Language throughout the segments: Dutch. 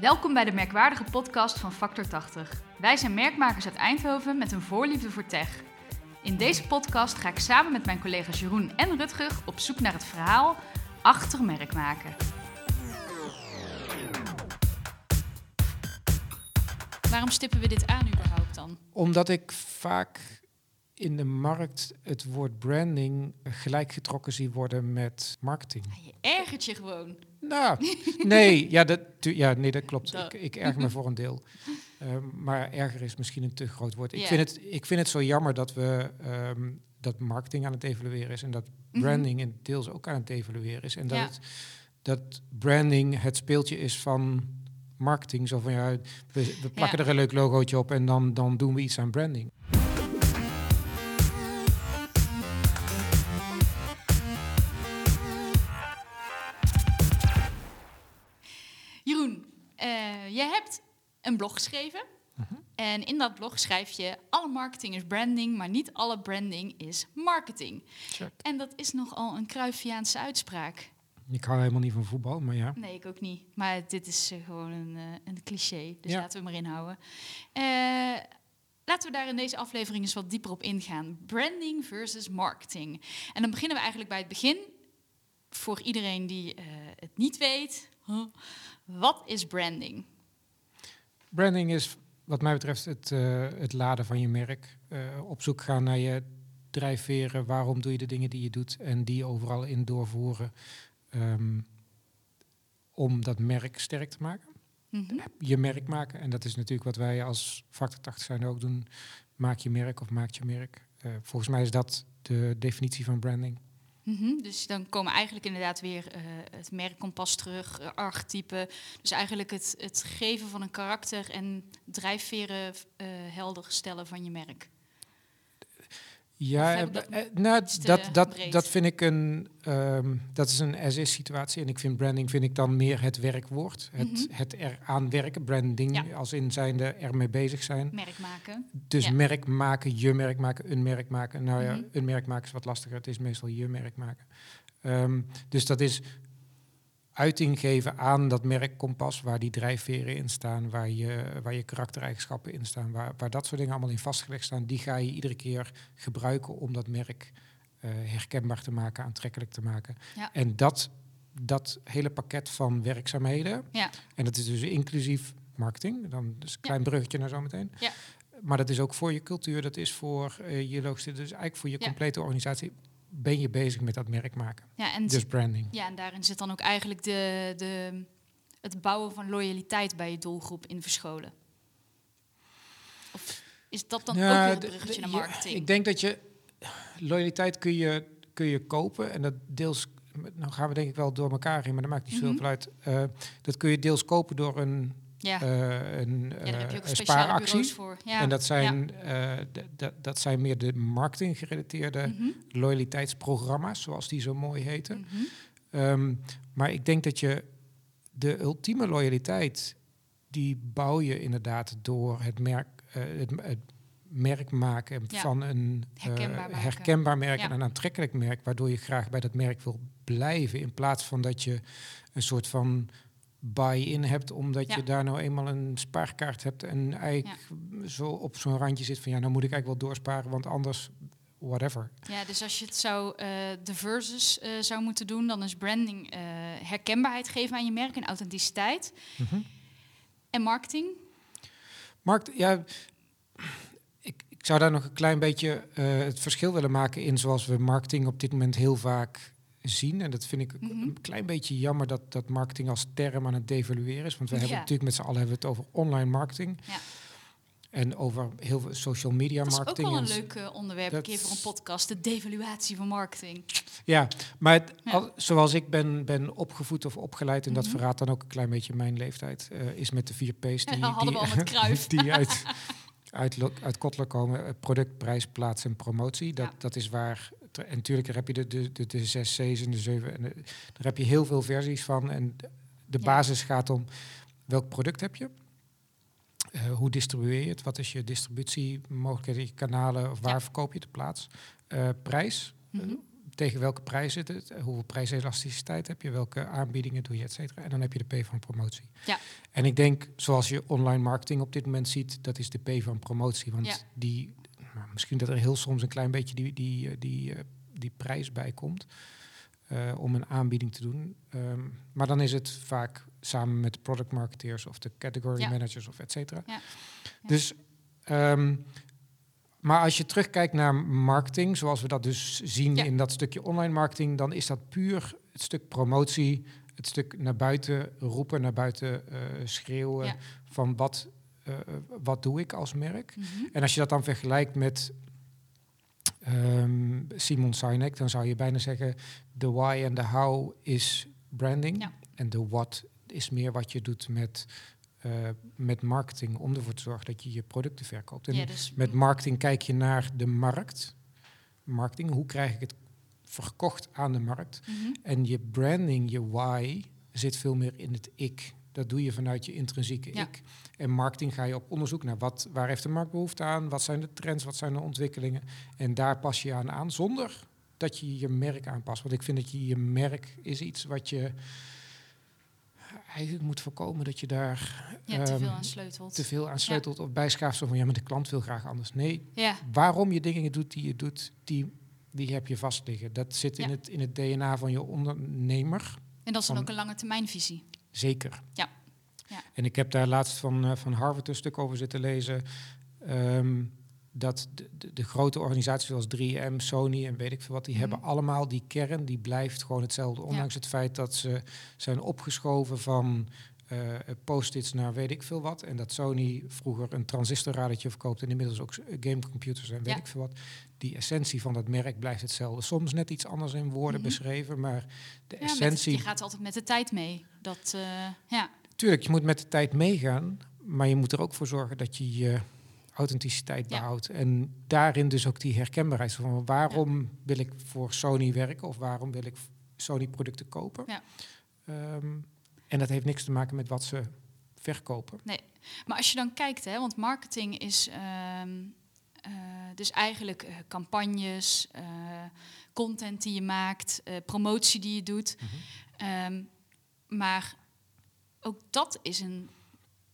Welkom bij de merkwaardige podcast van Factor 80. Wij zijn merkmakers uit Eindhoven met een voorliefde voor tech. In deze podcast ga ik samen met mijn collega's Jeroen en Rutger op zoek naar het verhaal achter merkmaken. Waarom stippen we dit aan überhaupt dan? Omdat ik vaak in de markt het woord branding gelijkgetrokken zie worden met marketing. Je ergert je gewoon. Nou, nee, ja, dat, ja, nee, dat klopt. Dat- Ik, ik erger me voor een deel. Ehm, maar erger is misschien een te groot woord. Ik, vind, het, ik vind het zo jammer dat we ehm, dat marketing aan het evalueren is en dat Mhm. branding in deels ook aan het evalueren is. En dat, Ja. het, dat branding het speeltje is van marketing. Zo van ja, we, we plakken Ja. er een leuk logootje op en dan, dan doen we iets aan branding. Een blog geschreven. En in dat blog schrijf je: alle marketing is branding, maar niet alle branding is marketing. Check. En dat is nogal een Cruyffiaanse uitspraak. Ik hou helemaal niet van voetbal, maar ja. Nee, ik ook niet. Maar dit is eh, gewoon een, eh, een cliché, dus Ja. laten we maar inhouden. Eh, laten we daar in deze aflevering eens wat dieper op ingaan. Branding versus marketing. En dan beginnen we eigenlijk bij het begin. Voor iedereen die het niet weet, huh, wat is branding? Branding is wat mij betreft het, eh, het laden van je merk. Eh, op zoek gaan naar je drijfveren. Waarom doe je de dingen die je doet en die overal in doorvoeren. ehm, om dat merk sterk te maken. Mhm. Je merk maken. En dat is natuurlijk wat wij als Factor 80 zijn ook doen. Maak je merk of maak je merk. Eh, volgens mij is dat de definitie van branding. Mhm, Dus dan komen eigenlijk inderdaad weer eh, het merkkompas terug, eh, archetypen. Dus eigenlijk het, het geven van een karakter en drijfveren eh, helder stellen van je merk. Ja, eh, dat eh, nou, dat, dat, breed? dat vind ik een, ehm, dat is een as-is situatie. En ik vind branding vind ik dan meer het werkwoord. Het, Mhm. het eraan werken, branding, Ja. als in zijnde ermee bezig zijn. Merk maken. Dus Ja. merk maken, je merk maken, een merk maken. Nou ja, Mhm. een merk maken is wat lastiger. Het is meestal je merk maken. Ehm, dus dat is uiting geven aan dat merkkompas waar die drijfveren in staan, waar je, waar je karaktereigenschappen in staan, waar, waar dat soort dingen allemaal in vastgelegd staan. Die ga je iedere keer gebruiken om dat merk eh, herkenbaar te maken, aantrekkelijk te maken. Ja. En dat, dat hele pakket van werkzaamheden, Ja. en dat is dus inclusief marketing, dan dus een klein bruggetje naar zometeen. Ja. Maar dat is ook voor je cultuur, dat is voor eh, je logistiek, dus eigenlijk voor je Ja. complete organisatie ben je bezig met dat merk maken. Ja, en, Dus branding. ja, en daarin zit dan ook eigenlijk de, de, het bouwen van loyaliteit bij je doelgroep in verscholen. Of is dat dan Ja, ook weer een de- bruggetje naar marketing? ik denk dat je loyaliteit kun je, kun je kopen en dat deels, nou gaan we denk ik wel door elkaar in, maar dat maakt niet zoveel uit. Eh, dat kun je deels kopen door een, ja. eh, een, ja, daar heb je ook eh, een speciale spaaractie. bureaus voor. Ja. En dat zijn, eh, d- d- dat zijn meer de marketing gerelateerde Mhm, loyaliteitsprogramma's, zoals die zo mooi heten. mhm. Ehm, maar ik denk dat je de ultieme loyaliteit, die bouw je inderdaad door het merk, eh, het, het merk maken Ja. van een eh, Herkenbaar herkenbaar merk Ja. en een aantrekkelijk merk, waardoor je graag bij dat merk wil blijven, in plaats van dat je een soort van buy-in hebt, omdat Ja. je daar nou eenmaal een spaarkaart hebt en eigenlijk zo op zo'n randje zit van ja, nou moet ik eigenlijk wel doorsparen, want anders whatever. Ja, dus als je het zou, de versus eh, zou moeten doen, dan is branding eh, herkenbaarheid geven aan je merk en authenticiteit. Mhm. En marketing? Markt, ja, ik, ik zou daar nog een klein beetje het verschil willen maken in zoals we marketing op dit moment heel vaak zien. En dat vind ik Mhm. een klein beetje jammer dat, dat marketing als term aan het devalueren is. Want we hebben Ja. natuurlijk met z'n allen hebben het over online marketing. Ja. En over heel veel social media Dat is ook marketing. wel een en- leuk eh, onderwerp, een keer voor een podcast, de devaluatie van marketing. Ja, maar het- Ja. al- zoals ik ben, ben opgevoed of opgeleid, en dat Mhm. verraadt dan ook een klein beetje mijn leeftijd, eh, is met de vier P's die, Hadden die, die uit, uit, uit Kotler komen. eh, Product, prijs, plaats en promotie. Dat, Ja. dat is waar. En natuurlijk heb je de, de, de, de zes C's en de zeven. En de- daar heb je heel veel versies van. En de, de Ja. basis gaat om welk product heb je? Eh, hoe distribueer je het? Wat is je distributiemogelijkheden, je kanalen? Of waar Ja. verkoop je op plaats? Eh, prijs. Mhm. tegen welke prijs zit het? Hoeveel prijselasticiteit heb je? Welke aanbiedingen doe je, et cetera? En dan heb je de P van promotie. Ja. En ik denk, zoals je online marketing op dit moment ziet, dat is de P van promotie. Want Ja. die, misschien dat er heel soms een klein beetje die, die, eh, die, eh, die prijs bij komt eh, om een aanbieding te doen. Ehm, maar dan is het vaak samen met de product marketeers of de category Ja. managers of et cetera. Ja. Ja. Dus, ehm, maar als je terugkijkt naar marketing, zoals we dat dus zien in dat stukje online marketing, dan is dat puur het stuk promotie, het stuk naar buiten roepen, naar buiten schreeuwen van wat, eh, wat doe ik als merk. Mhm. En als je dat dan vergelijkt met ehm, Simon Sinek, dan zou je bijna zeggen: de why en de how is branding. Ja. En de what is meer wat je doet met, eh, met marketing om ervoor te zorgen dat je je producten verkoopt. En Ja, dus met marketing kijk je naar de markt. Marketing, hoe krijg ik het verkocht aan de markt? Mhm. En je branding, je why, zit veel meer in het ik. Dat doe je vanuit je intrinsieke Ja. ik. En marketing ga je op onderzoek naar wat, waar heeft de markt behoefte aan, wat zijn de trends, wat zijn de ontwikkelingen. En daar pas je aan aan zonder dat je je merk aanpast. Want ik vind dat je je merk is iets wat je eigenlijk moet voorkomen dat je daar ja, te ehm, veel aan sleutelt. te veel aan sleutelt of van ja, maar de klant wil graag anders. Nee, Ja, waarom je dingen doet die je doet, die, die heb je vast liggen. Dat zit in, het, in het DNA van je ondernemer. en dat is dan ook een lange termijnvisie. Zeker. Ja. Ja. En ik heb daar laatst van, eh, van Harvard een stuk over zitten lezen. ehm, dat de, de, de grote organisaties zoals 3M, Sony en weet ik veel wat, die Mhm. hebben allemaal die kern, die blijft gewoon hetzelfde. Ondanks het feit dat ze zijn opgeschoven van eh, post-its naar weet ik veel wat. En dat Sony vroeger een transistorradertje verkoopt en inmiddels ook gamecomputers en weet Ja. ik veel wat. Die essentie van dat merk blijft hetzelfde. Soms net iets anders in woorden Mhm. beschreven, maar de Ja, met- essentie... je gaat altijd met de tijd mee. Dat, eh, ja, Tuurlijk, je moet met de tijd meegaan, maar je moet er ook voor zorgen dat je je authenticiteit Ja. behoudt. En daarin dus ook die herkenbaarheid van waarom wil ik voor Sony werken of waarom wil ik Sony producten kopen. Ja. Ehm, en dat heeft niks te maken met wat ze verkopen. Maar als je dan kijkt, hè, want marketing is ehm, eh, dus eigenlijk eh, campagnes, eh, content die je maakt, promotie die je doet. Ehm, maar ook dat is een,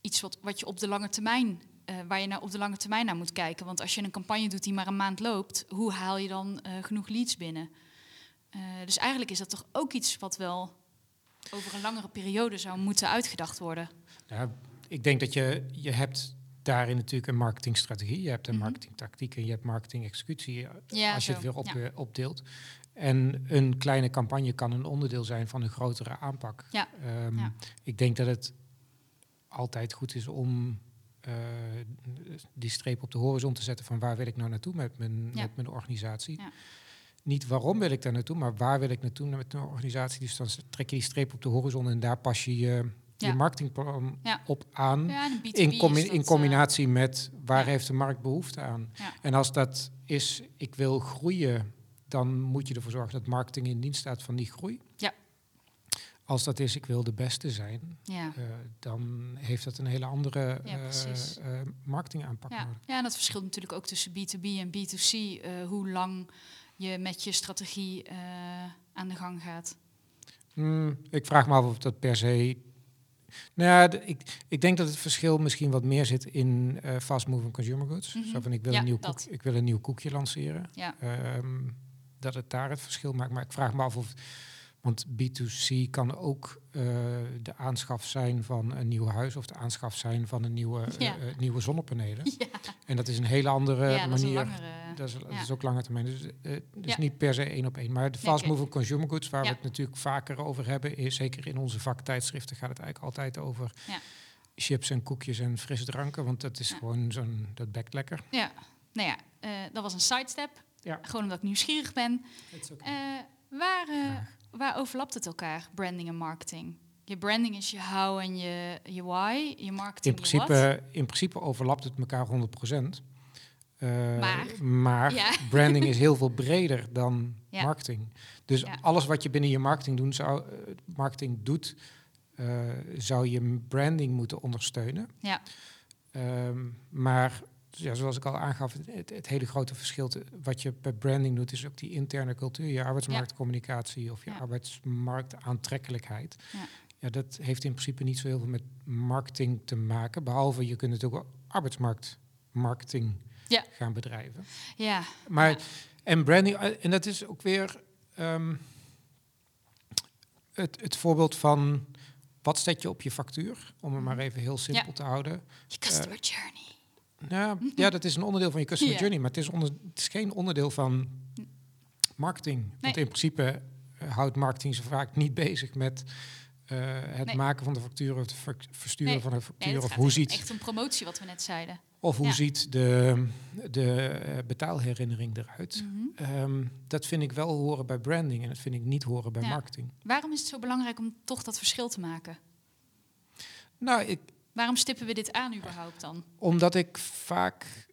iets wat, wat je op de lange termijn, waar je nou op de lange termijn naar moet kijken. Want als je een campagne doet die maar een maand loopt, hoe haal je dan genoeg leads binnen? Dus eigenlijk is dat toch ook iets wat wel over een langere periode zou moeten uitgedacht worden. Ja, ik denk dat je, je hebt daarin natuurlijk een marketingstrategie. Je hebt een Mhm. marketingtactiek en je hebt marketing-executie. Ja, als je zo, het weer op, ja. eh, opdeelt. En een kleine campagne kan een onderdeel zijn van een grotere aanpak. Ja, Ehm, ja. Ik denk dat het altijd goed is om eh, die streep op de horizon te zetten van waar wil ik nou naartoe met mijn, met mijn organisatie. Niet waarom wil ik daar naartoe, maar waar wil ik naartoe met mijn organisatie. Dus dan trek je die streep op de horizon en daar pas je je, Ja. je marketingplan Ja. op aan. Ja, en een B2B In, combi- is dat, in eh, combinatie met waar heeft de markt behoefte aan. En als dat is, ik wil groeien, dan moet je ervoor zorgen dat marketing in dienst staat van die groei. Ja. Als dat is, ik wil de beste zijn, ja. eh, dan heeft dat een hele andere Ja, eh, marketingaanpak Ja. nodig. ja, en dat verschilt natuurlijk ook tussen B2B en B2C, eh, hoe lang je met je strategie eh, aan de gang gaat. Hmm, ik vraag me af of dat per se. Nou ja, ik, ik denk dat het verschil misschien wat meer zit in eh fast-moving consumer goods. Mhm. Zo van ik wil, Ja, een nieuw koek, ik wil een nieuw koekje lanceren. Ja. Ehm, dat het daar het verschil maakt. Maar ik vraag me af of. Want B2C kan ook eh, de aanschaf zijn van een nieuw huis of de aanschaf zijn van een nieuwe, eh, Ja. eh, nieuwe zonnepanelen. Ja, En dat is een hele andere ja dat is manier. langere... Dat is, dat is ook lange termijn. Dus niet per se één op één. Maar de fast moving consumer goods, waar we het natuurlijk vaker over hebben, is zeker in onze vaktijdschriften gaat het eigenlijk altijd over chips en koekjes en frisdranken. Want dat is gewoon zo'n, dat bekt lekker. Ja, nou ja, dat was een sidestep. Gewoon omdat ik nieuwsgierig ben. Eh, waar, waar overlapt het elkaar, branding en marketing? Je branding is je how en je, je why, je in, marketing what. principe, in principe overlapt het elkaar 100%. Eh, Maar? maar Ja. branding is heel veel breder dan Ja. marketing. Dus Ja. alles wat je binnen je marketing, doen zou, eh, marketing doet, eh, zou je branding moeten ondersteunen. Ja. Ehm, maar ja, zoals ik al aangaf, het, het hele grote verschil te- wat je bij branding doet, is ook die interne cultuur, je arbeidsmarktcommunicatie of je Ja. arbeidsmarktaantrekkelijkheid. Ja. Ja, dat heeft in principe niet zo heel veel met marketing te maken, behalve je kunt natuurlijk ook arbeidsmarktmarketing Ja. gaan bedrijven. Ja, Maar en branding, eh, en dat is ook weer ehm, het, het voorbeeld van wat zet je op je factuur, om het maar even heel simpel te houden. je customer journey. Nou, ja, dat is een onderdeel van je customer Ja. journey, maar het is, onder, het is geen onderdeel van marketing. Want in principe eh, houdt marketing zo vaak niet bezig met eh, het Nee. maken van de factuur of het ver- versturen Nee. van de factuur. of hoe ziet, echt om promotie, wat we net zeiden. of hoe ja. ziet de, de eh, betaalherinnering eruit. Mhm. Ehm, dat vind ik wel horen bij branding en dat vind ik niet horen bij Ja. marketing. Waarom is het zo belangrijk om toch dat verschil te maken? Nou, ik, Waarom stippen we dit aan überhaupt dan? omdat ik vaak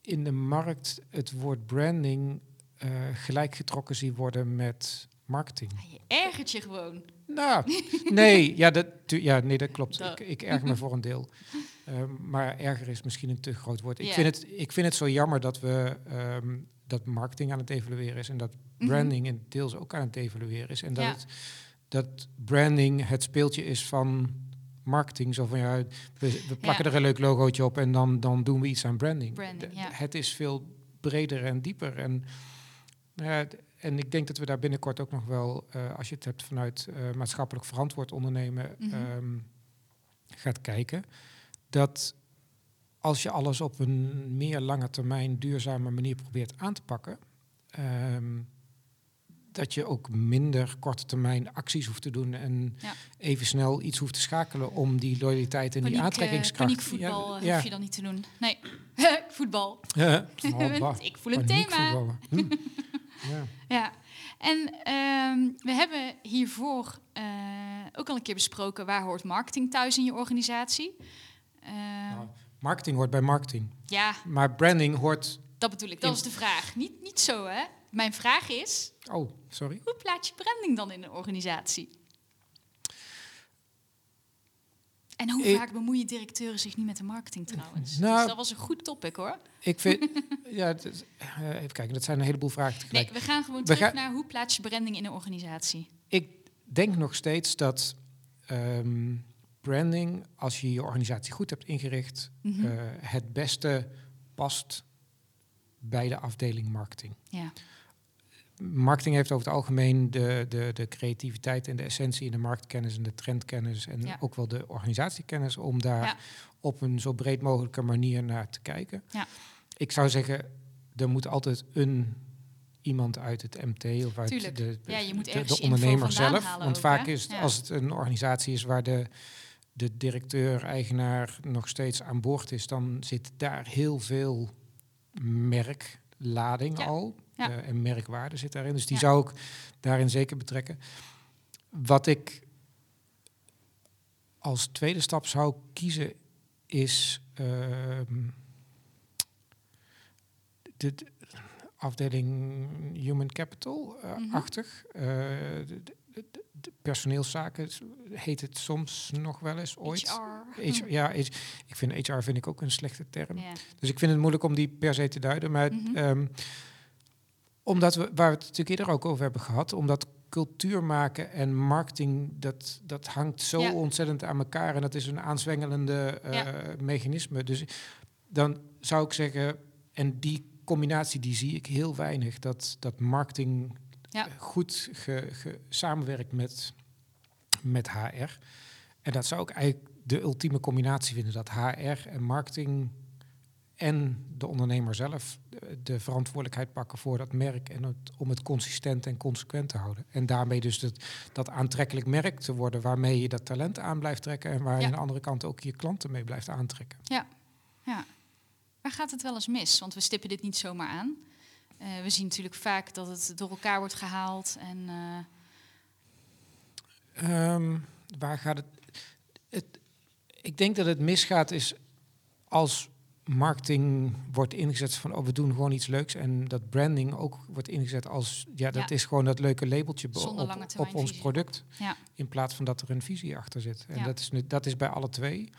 in de markt het woord branding eh gelijkgetrokken zie worden met marketing. Ah, Je ergert je gewoon. Nou, nee, ja, dat, ja, nee, dat klopt. Dat. Ik, ik erger me voor een deel. Ehm, maar erger is misschien een te groot woord. Ik, vind, het, ik vind het zo jammer dat we ehm, dat marketing aan het evalueren is en dat Mhm. branding in deels ook aan het evalueren is. En dat, Ja. het, dat branding het speeltje is van marketing. Zo van ja, we, we plakken Ja. er een leuk logootje op en dan, dan doen we iets aan branding. Branding, De- ja. Het is veel breder en dieper. En, nou en ik denk dat we daar binnenkort ook nog wel, eh, als je het hebt vanuit eh, maatschappelijk verantwoord ondernemen, Mhm. ehm, gaat kijken. Dat als je alles op een meer lange termijn duurzame manier probeert aan te pakken, ehm, dat je ook minder korte termijn acties hoeft te doen en Ja. even snel iets hoeft te schakelen om die loyaliteit en die Paniek, eh, aantrekkingskracht. paniekvoetbal eh, ja, hoef je dan niet te doen. Nee, voetbal. ja. Oh. Ik voel een thema. Hm. Ja. Ja, en ehm, we hebben hiervoor eh, ook al een keer besproken waar hoort marketing thuis in je organisatie. Eh, Nou, marketing hoort bij marketing. ja, Maar branding hoort. dat bedoel ik. Dat is de vraag. Niet, niet zo, hè? Mijn vraag is, Oh, sorry. hoe plaats je branding dan in een organisatie? En hoe Ik- vaak bemoeien directeuren zich niet met de marketing trouwens? Nou- dus dat was een goed topic hoor. Ik vind. ja, het is- eh, even kijken, dat zijn een heleboel vragen tegelijk. Nee, we gaan gewoon We terug gaan- naar hoe plaats je branding in een organisatie. Ik denk nog steeds dat ehm, branding, als je je organisatie goed hebt ingericht, Mhm. eh, het beste past bij de afdeling marketing. ja. Marketing heeft over het algemeen de, de, de creativiteit en de essentie en de marktkennis en de trendkennis en Ja. ook wel de organisatiekennis om daar Ja. op een zo breed mogelijke manier naar te kijken. Ja. Ik zou zeggen, er moet altijd een iemand uit het MT of uit Tuurlijk. de, Ja, je moet de, ondernemer zelf. Want ook, vaak hè? is het, als het een organisatie is waar de, de directeur, eigenaar nog steeds aan boord is, dan zit daar heel veel merklading al. Ja. eh, en merkwaarde zit daarin. Dus die Ja. zou ik daarin zeker betrekken. Wat ik als tweede stap zou kiezen is ehm, de, de afdeling Human Capital-achtig. Mhm. de, de- de- de personeelszaken heet het soms nog wel eens ooit. HR. H- ja, H- ik vind HR vind ik ook een slechte term. Dus ik vind het moeilijk om die per se te duiden. Maar Mhm. ehm, omdat we, waar we het natuurlijk eerder ook over hebben gehad, omdat cultuur maken en marketing, dat, dat hangt zo Ja. ontzettend aan elkaar. En dat is een aanzwengelende eh, mechanisme. Dus dan zou ik zeggen, en die combinatie die zie ik heel weinig, dat, dat marketing Ja. eh, goed ge, ge- samenwerkt met, met HR. En dat zou ik eigenlijk de ultieme combinatie vinden, dat HR en marketing en de ondernemer zelf de, de verantwoordelijkheid pakken voor dat merk en het, om het consistent en consequent te houden. En daarmee dus dat, dat aantrekkelijk merk te worden waarmee je dat talent aan blijft trekken en waar je Ja. aan de andere kant ook je klanten mee blijft aantrekken. Ja. Waar gaat het wel eens mis? Want we stippen dit niet zomaar aan. Eh, we zien natuurlijk vaak dat het door elkaar wordt gehaald. En eh, Ehm, waar gaat het, het? Ik denk dat het misgaat is als marketing wordt ingezet van oh we doen gewoon iets leuks en dat branding ook wordt ingezet als ja dat Ja. is gewoon dat leuke labeltje op, op ons product ja. in plaats van dat er een visie achter zit en Ja. dat is dat is bij alle twee.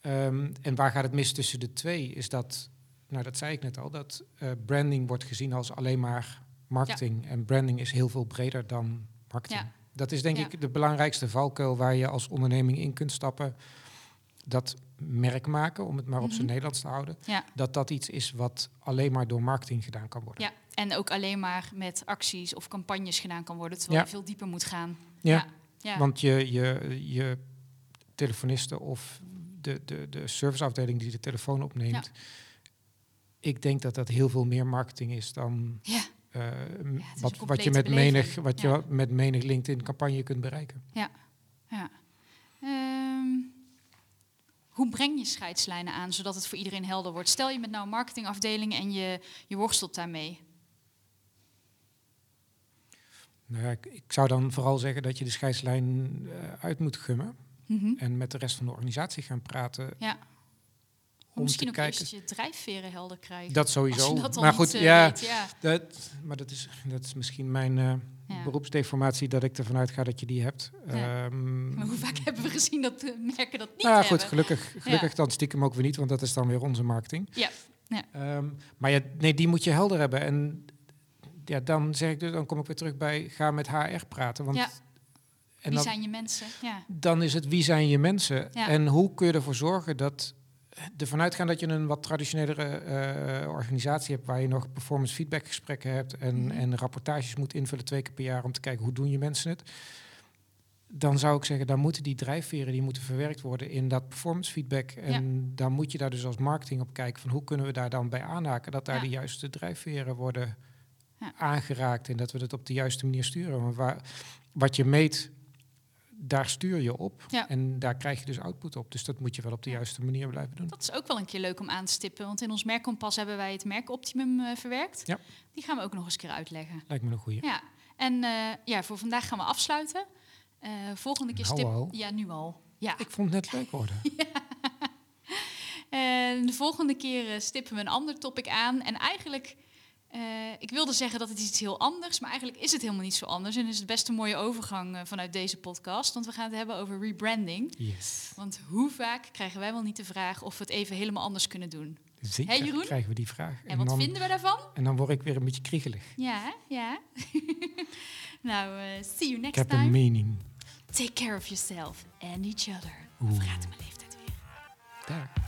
Ehm, en waar gaat het mis tussen de twee? Is dat, nou dat zei ik net al, dat eh, branding wordt gezien als alleen maar marketing. En branding is heel veel breder dan marketing. Ja. Dat is denk ik de belangrijkste valkuil waar je als onderneming in kunt stappen. Dat merk maken, om het maar op zijn Mhm. Nederlands te houden. Ja. Dat dat iets is wat alleen maar door marketing gedaan kan worden. Ja, en ook alleen maar met acties of campagnes gedaan kan worden, terwijl Ja. je veel dieper moet gaan. Ja, Ja. Want je, je, je telefonisten of de, de, de serviceafdeling die de telefoon opneemt. Ik denk dat dat heel veel meer marketing is dan is een wat, wat je met beleving. menig, wat je met menig LinkedIn campagne kunt bereiken. ja. Hoe breng je scheidslijnen aan, zodat het voor iedereen helder wordt? Stel je met nou een marketingafdeling en je, je worstelt daarmee. Nou ja, ik, ik zou dan vooral zeggen dat je de scheidslijn eh, uit moet gummen Mhm. en met de rest van de organisatie gaan praten. Ja. Om Misschien ook kijken. eerst je drijfveren helder krijgen. Dat sowieso. dat maar goed, eh, ja, weet, ja. Dat, maar dat is, dat is misschien mijn eh, Ja. beroepsdeformatie dat ik ervan uitga dat je die hebt. Ja. Ehm, Maar hoe vaak hebben we gezien dat de merken dat niet nou ja, goed, hebben? gelukkig, gelukkig dan stiekem ook weer niet, want dat is dan weer onze marketing. Ja, ja. Ehm, maar ja, nee, die moet je helder hebben. En ja, dan zeg ik dus, dan kom ik weer terug bij ga met HR praten. Want, Ja. en Wie dan, zijn je mensen? Ja. dan is het wie zijn je mensen? Ja. En hoe kun je ervoor zorgen dat ervan uitgaan dat je een wat traditionelere eh, organisatie hebt waar je nog performance feedback gesprekken hebt en, Mhm. en rapportages moet invullen twee keer per jaar om te kijken hoe doen je mensen het. Dan zou ik zeggen, dan moeten die drijfveren die moeten verwerkt worden in dat performance feedback. En dan moet je daar dus als marketing op kijken van hoe kunnen we daar dan bij aanhaken dat daar Ja. de juiste drijfveren worden Ja. aangeraakt en dat we het op de juiste manier sturen. Want waar, wat je meet, daar stuur je op Ja. en daar krijg je dus output op. Dus dat moet je wel op de Ja. juiste manier blijven doen. Dat is ook wel een keer leuk om aan te stippen. Want in ons merkkompas hebben wij het merkoptimum eh, verwerkt. Ja. Die gaan we ook nog eens een keer uitleggen. Lijkt me een goeie. Ja. En eh, ja, voor vandaag gaan we afsluiten. Eh, volgende keer Nou stip... al. Ja, nu al. Ja. Ik vond het net leuk worden. En de volgende keer stippen we een ander topic aan. En eigenlijk, eh, ik wilde zeggen dat het iets heel anders, maar eigenlijk is het helemaal niet zo anders. En is het best een mooie overgang eh, vanuit deze podcast, want we gaan het hebben over rebranding. Yes. Want hoe vaak krijgen wij wel niet de vraag of we het even helemaal anders kunnen doen? Zeker Jeroen? krijgen we die vraag. En wat dan, vinden we daarvan? en dan word ik weer een beetje kriegelig. Ja, ja. nou, eh, see you Ik next heb een time. mening. Take care of yourself and each other. Oeh. Verraad mijn leeftijd weer. Daar.